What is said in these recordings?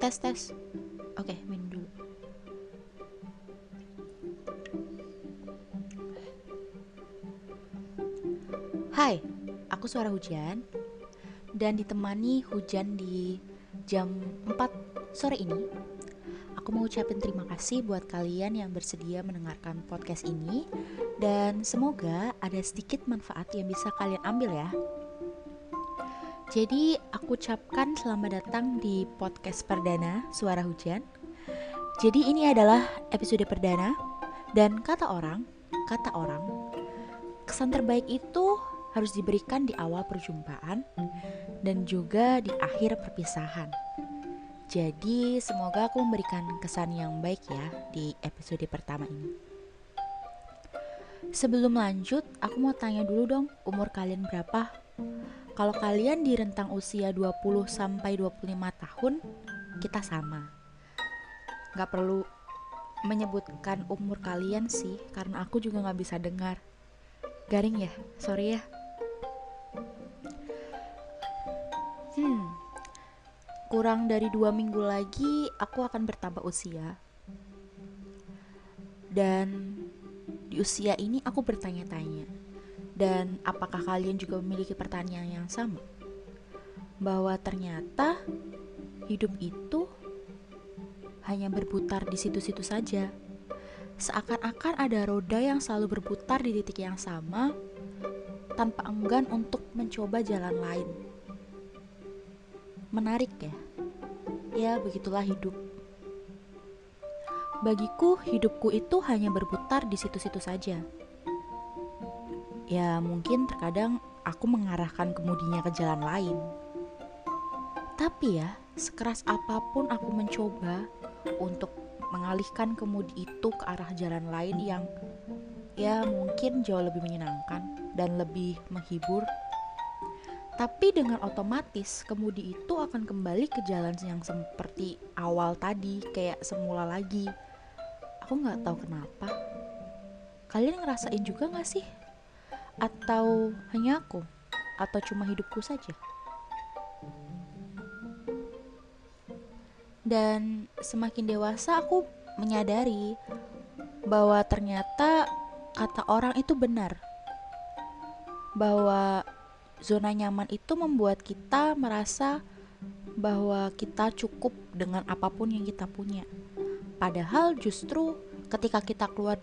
tes tes oke minum dulu Hai, aku suara hujan dan ditemani hujan di jam 4 sore ini. Aku mau ucapin terima kasih buat kalian yang bersedia mendengarkan podcast ini dan semoga ada sedikit manfaat yang bisa kalian ambil ya. Jadi aku ucapkan selamat datang di podcast perdana Suara Hujan. Jadi ini adalah episode perdana dan kata orang, kata orang, kesan terbaik itu harus diberikan di awal perjumpaan dan juga di akhir perpisahan. Jadi semoga aku memberikan kesan yang baik ya di episode pertama ini. Sebelum lanjut, aku mau tanya dulu dong, umur kalian berapa? Kalau kalian di rentang usia 20 sampai 25 tahun, kita sama. Gak perlu menyebutkan umur kalian sih, karena aku juga gak bisa dengar. Garing ya, sorry ya. Hmm, kurang dari dua minggu lagi aku akan bertambah usia. Dan di usia ini aku bertanya-tanya, dan apakah kalian juga memiliki pertanyaan yang sama? Bahwa ternyata hidup itu hanya berputar di situ-situ saja. Seakan-akan ada roda yang selalu berputar di titik yang sama tanpa enggan untuk mencoba jalan lain. Menarik ya? Ya, begitulah hidup. Bagiku, hidupku itu hanya berputar di situ-situ saja ya mungkin terkadang aku mengarahkan kemudinya ke jalan lain. Tapi ya, sekeras apa pun aku mencoba untuk mengalihkan kemudi itu ke arah jalan lain yang ya mungkin jauh lebih menyenangkan dan lebih menghibur. Tapi dengan otomatis kemudi itu akan kembali ke jalan yang seperti awal tadi, kayak semula lagi. Aku nggak tahu kenapa. Kalian ngerasain juga gak sih atau hanya aku? Atau cuma hidupku saja? Dan semakin dewasa aku menyadari bahwa ternyata kata orang itu benar. Bahwa zona nyaman itu membuat kita merasa bahwa kita cukup dengan apa pun yang kita punya. Padahal justru ketika kita keluar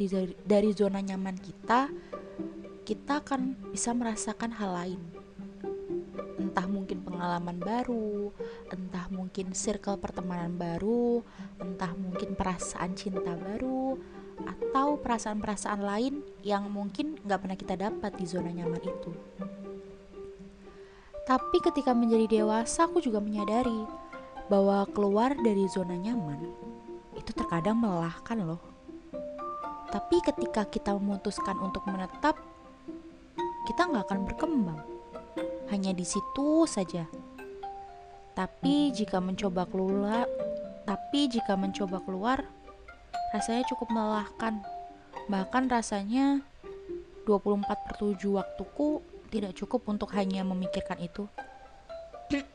dari zona nyaman kita, kita akan bisa merasakan hal lain. Entah mungkin pengalaman baru, entah mungkin circle pertemanan baru, entah mungkin perasaan cinta baru, atau perasaan-perasaan lain yang mungkin nggak pernah kita dapat di zona nyaman itu. Tapi ketika menjadi dewasa, aku juga menyadari bahwa keluar dari zona nyaman itu terkadang melelahkan loh. Tapi ketika kita memutuskan untuk menetap kita nggak akan berkembang. Hanya di situ saja. Tapi jika mencoba keluar, tapi jika mencoba keluar, rasanya cukup melelahkan. Bahkan rasanya 24 per 7 waktuku tidak cukup untuk hanya memikirkan itu.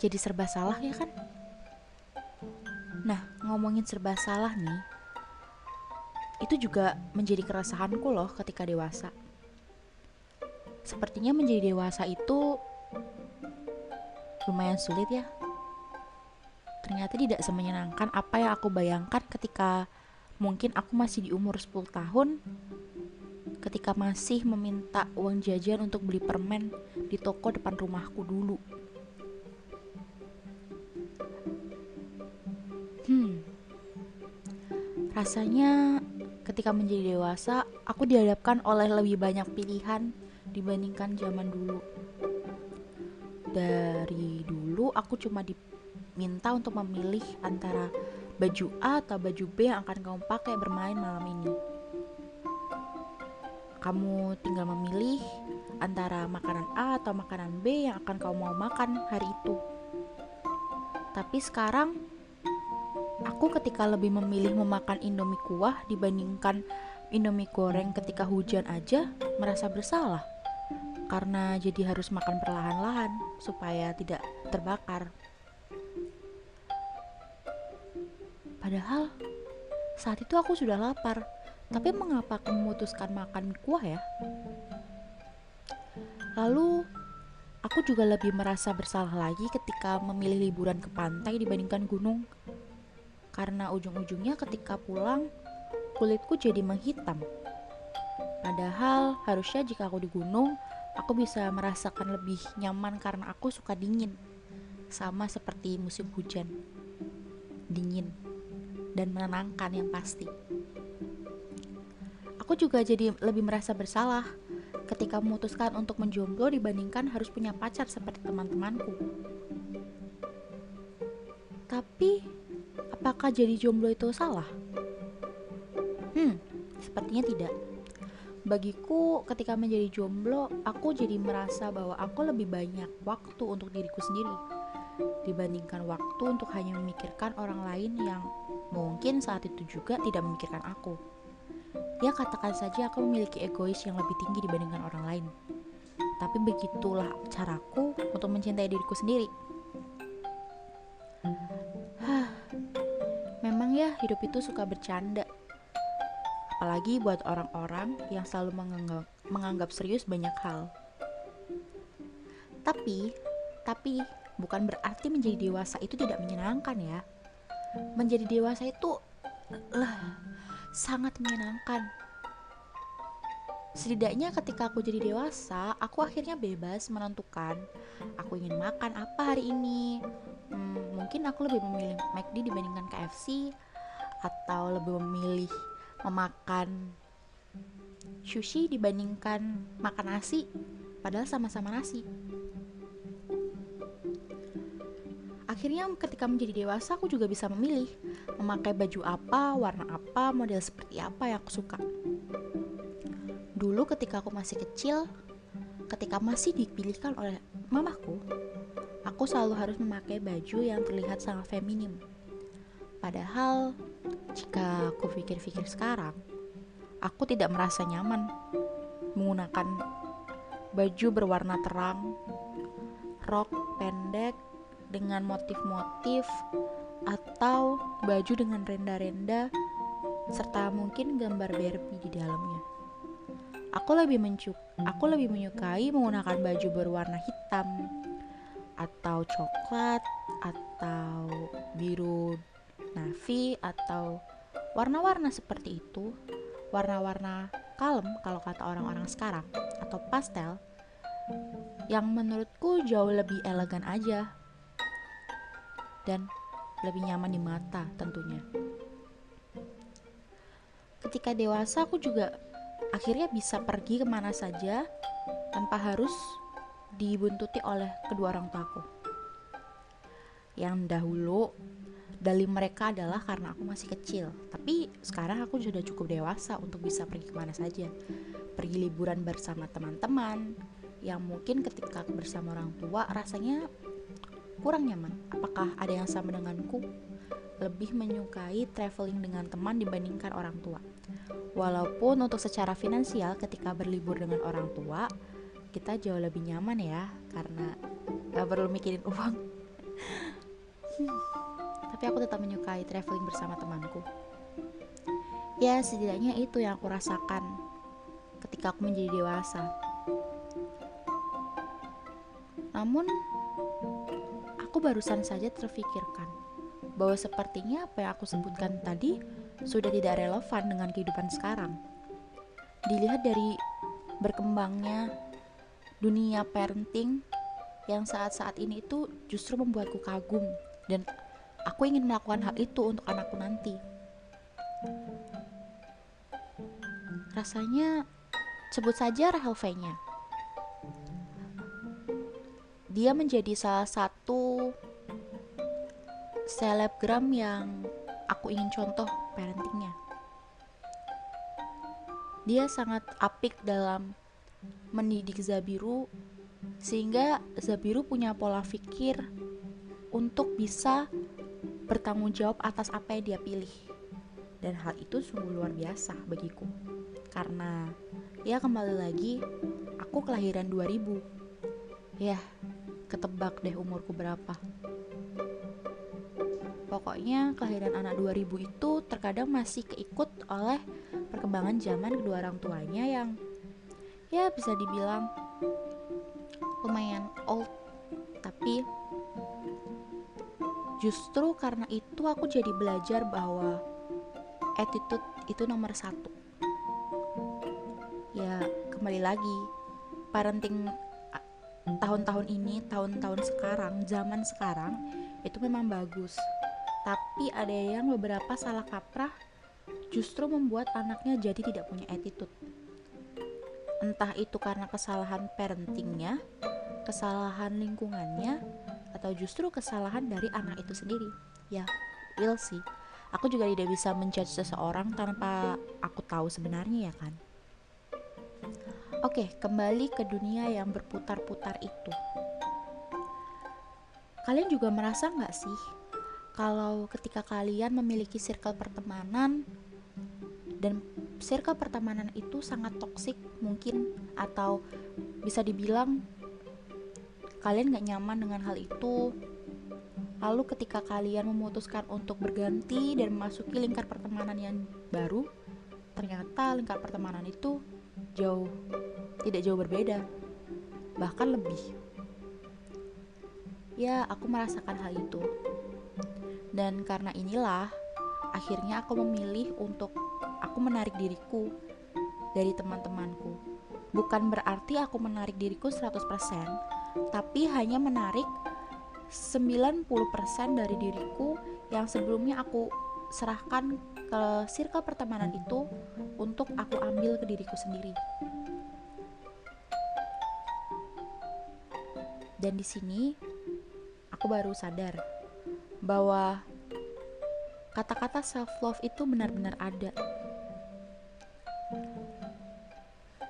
Jadi serba salah ya kan? Nah, ngomongin serba salah nih, itu juga menjadi keresahanku loh ketika dewasa. Sepertinya menjadi dewasa itu lumayan sulit ya. Ternyata tidak semenyenangkan apa yang aku bayangkan ketika mungkin aku masih di umur 10 tahun ketika masih meminta uang jajan untuk beli permen di toko depan rumahku dulu. Hmm. Rasanya ketika menjadi dewasa, aku dihadapkan oleh lebih banyak pilihan dibandingkan zaman dulu. Dari dulu aku cuma diminta untuk memilih antara baju A atau baju B yang akan kamu pakai bermain malam ini. Kamu tinggal memilih antara makanan A atau makanan B yang akan kamu mau makan hari itu. Tapi sekarang Aku ketika lebih memilih memakan indomie kuah dibandingkan indomie goreng ketika hujan aja merasa bersalah. Karena jadi harus makan perlahan-lahan supaya tidak terbakar. Padahal saat itu aku sudah lapar, tapi mengapa aku memutuskan makan kuah ya? Lalu aku juga lebih merasa bersalah lagi ketika memilih liburan ke pantai dibandingkan gunung. Karena ujung-ujungnya ketika pulang, kulitku jadi menghitam. Padahal harusnya jika aku di gunung, aku bisa merasakan lebih nyaman karena aku suka dingin. Sama seperti musim hujan. Dingin dan menenangkan yang pasti. Aku juga jadi lebih merasa bersalah ketika memutuskan untuk menjomblo dibandingkan harus punya pacar seperti teman-temanku. Tapi, apakah jadi jomblo itu salah? Hmm, sepertinya tidak. Bagiku, ketika menjadi jomblo, aku jadi merasa bahwa aku lebih banyak waktu untuk diriku sendiri dibandingkan waktu untuk hanya memikirkan orang lain yang mungkin saat itu juga tidak memikirkan aku. Ya katakan saja aku memiliki egois yang lebih tinggi dibandingkan orang lain. Tapi begitulah caraku untuk mencintai diriku sendiri. Ya hidup itu suka bercanda. Apalagi buat orang-orang yang selalu menganggap, menganggap serius banyak hal. Tapi, tapi bukan berarti menjadi dewasa itu tidak menyenangkan ya menjadi dewasa itu lah sangat menyenangkan setidaknya ketika aku jadi dewasa aku akhirnya bebas menentukan aku ingin makan apa hari ini hmm, mungkin aku lebih memilih McD dibandingkan KFC atau lebih memilih memakan sushi dibandingkan makan nasi padahal sama-sama nasi Akhirnya ketika menjadi dewasa aku juga bisa memilih memakai baju apa, warna apa, model seperti apa yang aku suka. Dulu ketika aku masih kecil, ketika masih dipilihkan oleh mamaku, aku selalu harus memakai baju yang terlihat sangat feminim. Padahal jika aku pikir-pikir sekarang, aku tidak merasa nyaman menggunakan baju berwarna terang, rok pendek, dengan motif-motif atau baju dengan renda-renda serta mungkin gambar Barbie di dalamnya. Aku lebih mencuk, aku lebih menyukai menggunakan baju berwarna hitam atau coklat atau biru navy atau warna-warna seperti itu, warna-warna kalem kalau kata orang-orang sekarang atau pastel yang menurutku jauh lebih elegan aja dan lebih nyaman di mata tentunya. Ketika dewasa aku juga akhirnya bisa pergi ke mana saja tanpa harus dibuntuti oleh kedua orang tuaku. Yang dahulu dari mereka adalah karena aku masih kecil, tapi sekarang aku sudah cukup dewasa untuk bisa pergi ke mana saja. Pergi liburan bersama teman-teman, yang mungkin ketika bersama orang tua rasanya kurang nyaman. Apakah ada yang sama denganku? Lebih menyukai traveling dengan teman dibandingkan orang tua. Walaupun untuk secara finansial ketika berlibur dengan orang tua, kita jauh lebih nyaman ya, karena gak perlu mikirin uang. Tapi aku tetap menyukai traveling bersama temanku. Ya, setidaknya itu yang aku rasakan ketika aku menjadi dewasa. Namun, aku barusan saja terfikirkan bahwa sepertinya apa yang aku sebutkan tadi sudah tidak relevan dengan kehidupan sekarang. Dilihat dari berkembangnya dunia parenting yang saat-saat ini itu justru membuatku kagum dan aku ingin melakukan hal itu untuk anakku nanti. Rasanya sebut saja Rahel V-nya dia menjadi salah satu selebgram yang aku ingin contoh parentingnya. Dia sangat apik dalam mendidik Zabiru sehingga Zabiru punya pola pikir untuk bisa bertanggung jawab atas apa yang dia pilih. Dan hal itu sungguh luar biasa bagiku. Karena ya kembali lagi aku kelahiran 2000. Ya, ketebak deh umurku berapa. Pokoknya kelahiran anak 2000 itu terkadang masih keikut oleh perkembangan zaman kedua orang tuanya yang ya bisa dibilang lumayan old tapi justru karena itu aku jadi belajar bahwa attitude itu nomor satu ya kembali lagi parenting tahun-tahun ini tahun-tahun sekarang zaman sekarang itu memang bagus tapi ada yang beberapa salah kaprah justru membuat anaknya jadi tidak punya attitude. Entah itu karena kesalahan parentingnya, kesalahan lingkungannya, atau justru kesalahan dari anak itu sendiri. Ya, will sih. Aku juga tidak bisa menjudge seseorang tanpa aku tahu sebenarnya ya kan. Oke, kembali ke dunia yang berputar-putar itu. Kalian juga merasa nggak sih kalau ketika kalian memiliki circle pertemanan dan circle pertemanan itu sangat toksik mungkin atau bisa dibilang kalian gak nyaman dengan hal itu. Lalu ketika kalian memutuskan untuk berganti dan memasuki lingkar pertemanan yang baru ternyata lingkar pertemanan itu jauh tidak jauh berbeda bahkan lebih. Ya aku merasakan hal itu. Dan karena inilah, akhirnya aku memilih untuk aku menarik diriku dari teman-temanku. Bukan berarti aku menarik diriku 100%, tapi hanya menarik 90% dari diriku yang sebelumnya aku serahkan ke circle pertemanan itu untuk aku ambil ke diriku sendiri. Dan di sini aku baru sadar bahwa kata-kata self love itu benar-benar ada.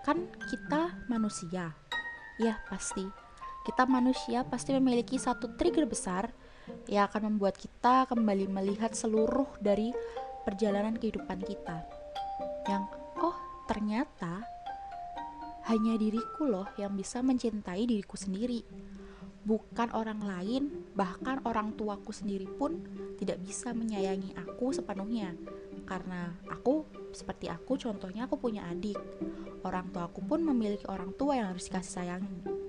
Kan kita manusia. Ya, pasti. Kita manusia pasti memiliki satu trigger besar yang akan membuat kita kembali melihat seluruh dari perjalanan kehidupan kita. Yang oh, ternyata hanya diriku loh yang bisa mencintai diriku sendiri bukan orang lain, bahkan orang tuaku sendiri pun tidak bisa menyayangi aku sepenuhnya. Karena aku seperti aku, contohnya aku punya adik. Orang tuaku pun memiliki orang tua yang harus dikasih sayangi.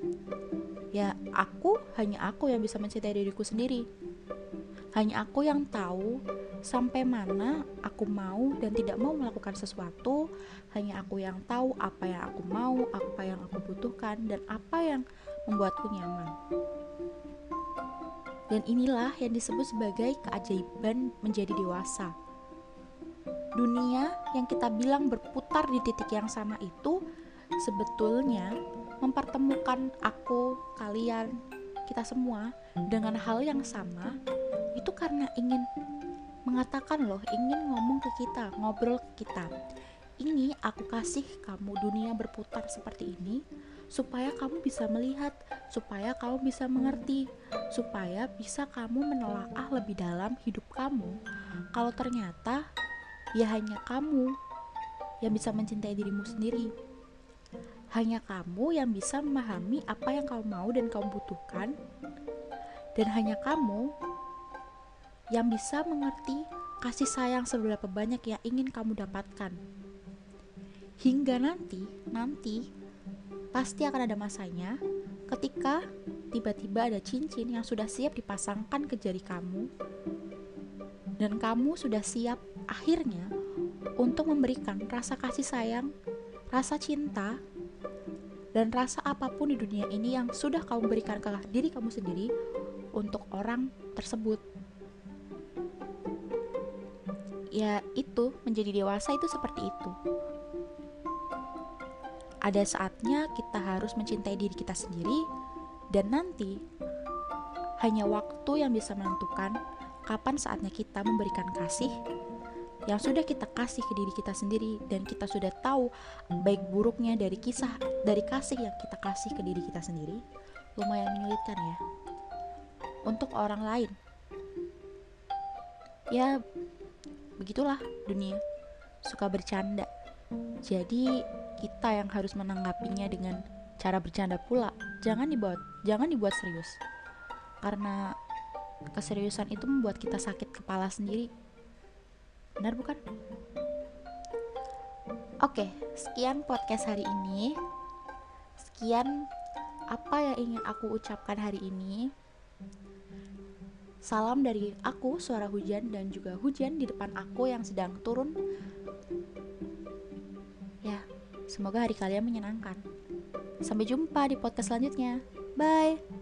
Ya, aku hanya aku yang bisa mencintai diriku sendiri. Hanya aku yang tahu sampai mana aku mau dan tidak mau melakukan sesuatu. Hanya aku yang tahu apa yang aku mau, apa yang aku butuhkan, dan apa yang membuatku nyaman. Dan inilah yang disebut sebagai keajaiban menjadi dewasa. Dunia yang kita bilang berputar di titik yang sama itu sebetulnya mempertemukan aku, kalian, kita semua dengan hal yang sama itu karena ingin mengatakan loh, ingin ngomong ke kita, ngobrol ke kita. Ini aku kasih kamu dunia berputar seperti ini supaya kamu bisa melihat, supaya kamu bisa mengerti, supaya bisa kamu menelaah lebih dalam hidup kamu. Kalau ternyata ya hanya kamu yang bisa mencintai dirimu sendiri. Hanya kamu yang bisa memahami apa yang kamu mau dan kamu butuhkan. Dan hanya kamu yang bisa mengerti kasih sayang seberapa banyak yang ingin kamu dapatkan. Hingga nanti, nanti pasti akan ada masanya ketika tiba-tiba ada cincin yang sudah siap dipasangkan ke jari kamu dan kamu sudah siap akhirnya untuk memberikan rasa kasih sayang, rasa cinta, dan rasa apa pun di dunia ini yang sudah kamu berikan ke diri kamu sendiri untuk orang tersebut. Ya, itu menjadi dewasa itu seperti itu ada saatnya kita harus mencintai diri kita sendiri, dan nanti hanya waktu yang bisa menentukan kapan saatnya kita memberikan kasih yang sudah kita kasih ke diri kita sendiri dan kita sudah tahu baik buruknya dari kisah dari kasih yang kita kasih ke diri kita sendiri lumayan menyulitkan ya. Untuk orang lain ya begitulah dunia. Suka bercanda. Jadi kita yang harus menanggapinya dengan cara bercanda pula jangan dibuat jangan dibuat serius. Karena keseriusan itu membuat kita sakit kepala sendiri benar bukan oke sekian podcast hari ini sekian apa yang ingin aku ucapkan hari ini Salam dari aku, suara hujan, dan juga hujan di depan aku yang sedang turun. Ya, semoga hari kalian menyenangkan. Sampai jumpa di podcast selanjutnya. Bye.